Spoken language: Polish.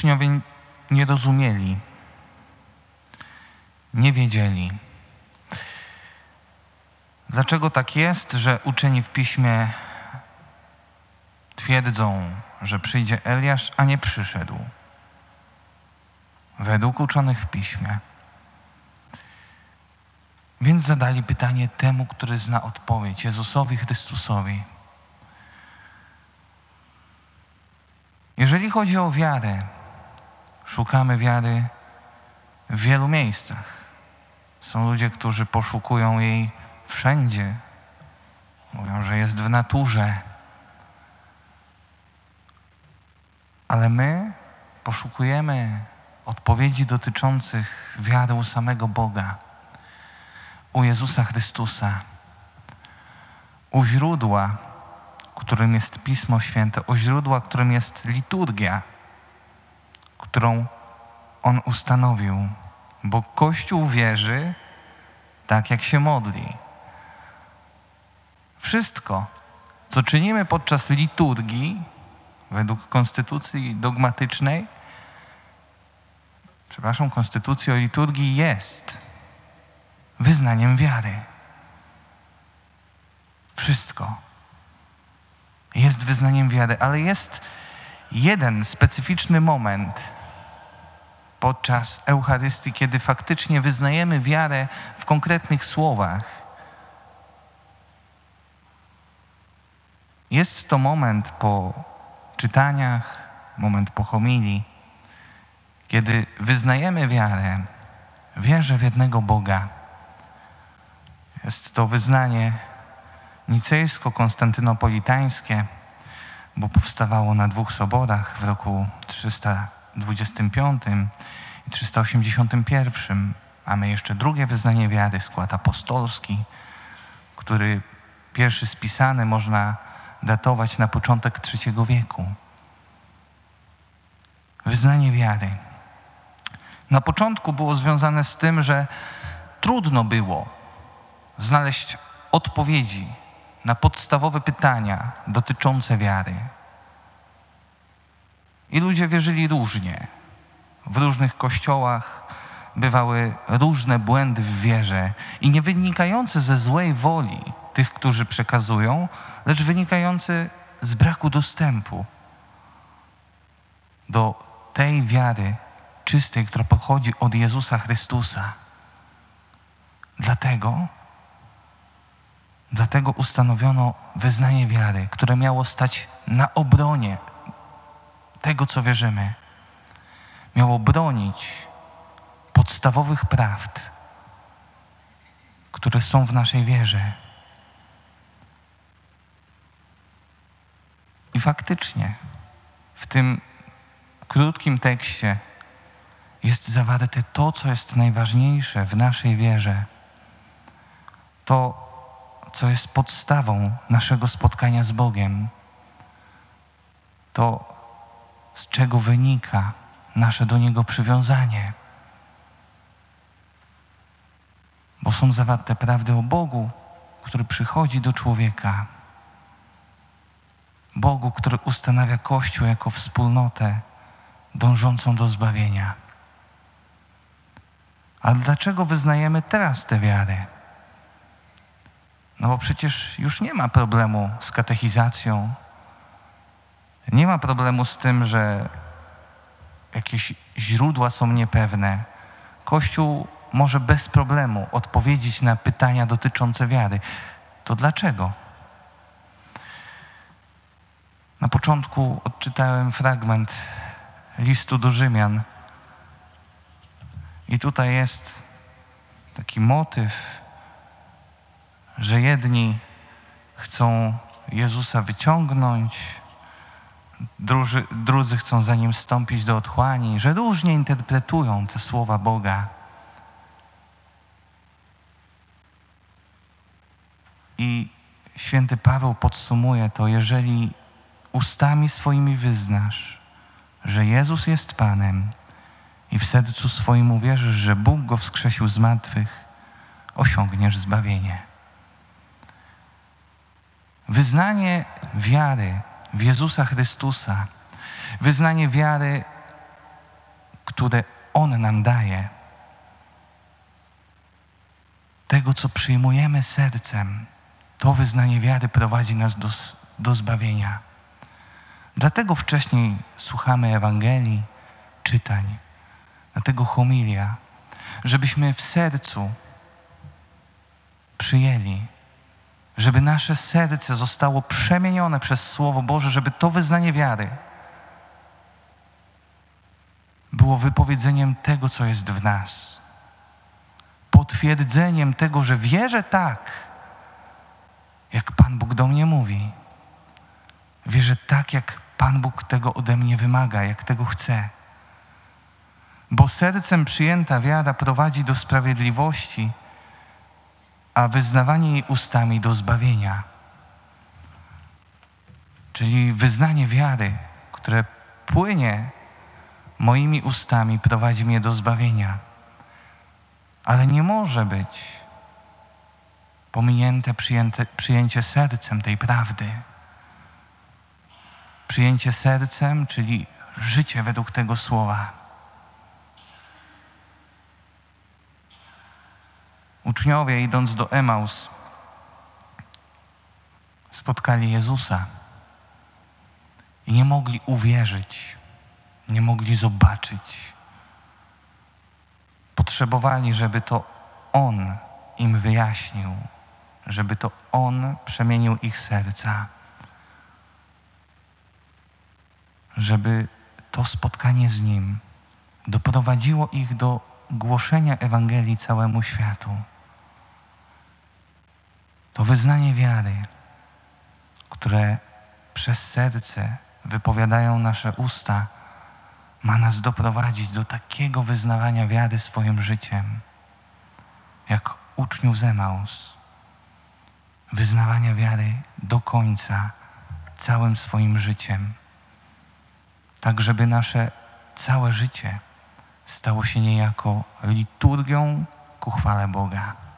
Uczniowie nie rozumieli, nie wiedzieli. Dlaczego tak jest, że uczeni w piśmie twierdzą, że przyjdzie Eliasz, a nie przyszedł? Według uczonych w piśmie. Więc zadali pytanie temu, który zna odpowiedź, Jezusowi Chrystusowi. Jeżeli chodzi o wiarę, szukamy wiary w wielu miejscach. Są ludzie, którzy poszukują jej wszędzie. Mówią, że jest w naturze. Ale my poszukujemy odpowiedzi dotyczących wiary u samego Boga, u Jezusa Chrystusa, u źródła, którym jest Pismo Święte, u źródła, którym jest liturgia, którą On ustanowił. Bo Kościół wierzy tak, jak się modli. Wszystko, co czynimy podczas liturgii, według konstytucji dogmatycznej, przepraszam, konstytucji o liturgii jest wyznaniem wiary. Wszystko jest wyznaniem wiary, ale jest jeden specyficzny moment podczas Eucharystii, kiedy faktycznie wyznajemy wiarę w konkretnych słowach. Jest to moment po czytaniach, moment po homilii, kiedy wyznajemy wiarę, wierzę w jednego Boga. Jest to wyznanie nicejsko-konstantynopolitańskie, bo powstawało na dwóch soborach w roku 325 i 381. Mamy jeszcze drugie wyznanie wiary, skład apostolski, który pierwszy spisany można datować na początek III wieku. Wyznanie wiary. Na początku było związane z tym, że trudno było znaleźć odpowiedzi na podstawowe pytania dotyczące wiary. I ludzie wierzyli różnie. W różnych kościołach bywały różne błędy w wierze i nie wynikające ze złej woli tych, którzy przekazują, lecz wynikające z braku dostępu do tej wiary czystej, która pochodzi od Jezusa Chrystusa. Dlatego Dlatego ustanowiono wyznanie wiary, które miało stać na obronie tego, co wierzymy. Miało bronić podstawowych prawd, które są w naszej wierze. I faktycznie w tym krótkim tekście jest zawarte to, co jest najważniejsze w naszej wierze. To co jest podstawą naszego spotkania z Bogiem. To, czego wynika nasze do Niego przywiązanie. Bo są zawarte prawdy o Bogu, który przychodzi do człowieka. Bogu, który ustanawia Kościół jako wspólnotę dążącą do zbawienia. Ale dlaczego wyznajemy teraz tę wiarę? No bo przecież już nie ma problemu z katechizacją. Nie ma problemu z tym, że jakieś źródła są niepewne. Kościół może bez problemu odpowiedzieć na pytania dotyczące wiary. To dlaczego? Na początku odczytałem fragment listu do Rzymian. I tutaj jest taki motyw, że jedni chcą Jezusa wyciągnąć, drudzy, drudzy chcą za Nim stąpić do otchłani, że różnie interpretują te słowa Boga. I święty Paweł podsumuje to, jeżeli ustami swoimi wyznasz, że Jezus jest Panem i w sercu swoim uwierzysz, że Bóg Go wskrzesił z martwych, osiągniesz zbawienie. Wyznanie wiary w Jezusa Chrystusa, wyznanie wiary które On nam daje, tego, co przyjmujemy sercem, to wyznanie wiary prowadzi nas do, do zbawienia. Dlatego wcześniej słuchamy Ewangelii, czytań, dlatego homilia, żebyśmy w sercu przyjęli, żeby nasze serce zostało przemienione przez Słowo Boże, żeby to wyznanie wiary było wypowiedzeniem tego, co jest w nas. Potwierdzeniem tego, że wierzę tak, jak Pan Bóg do mnie mówi. Wierzę tak, jak Pan Bóg tego ode mnie wymaga, jak tego chce. Bo sercem przyjęta wiara prowadzi do sprawiedliwości, a wyznawanie jej ustami do zbawienia. Czyli wyznanie wiary, które płynie moimi ustami, prowadzi mnie do zbawienia. Ale nie może być pominięte przyjęte, przyjęcie sercem tej prawdy. Przyjęcie sercem, czyli życie według tego słowa. Uczniowie idąc do Emaus spotkali Jezusa i nie mogli uwierzyć, nie mogli zobaczyć. Potrzebowali, żeby to On im wyjaśnił, żeby to On przemienił ich serca, żeby to spotkanie z Nim doprowadziło ich do głoszenia Ewangelii całemu światu. To wyznanie wiary, które przez serce wypowiadają nasze usta, ma nas doprowadzić do takiego wyznawania wiary swoim życiem, jak uczniów Zemaus. Wyznawania wiary do końca, całym swoim życiem. Tak, żeby nasze całe życie stało się niejako liturgią ku chwale Boga.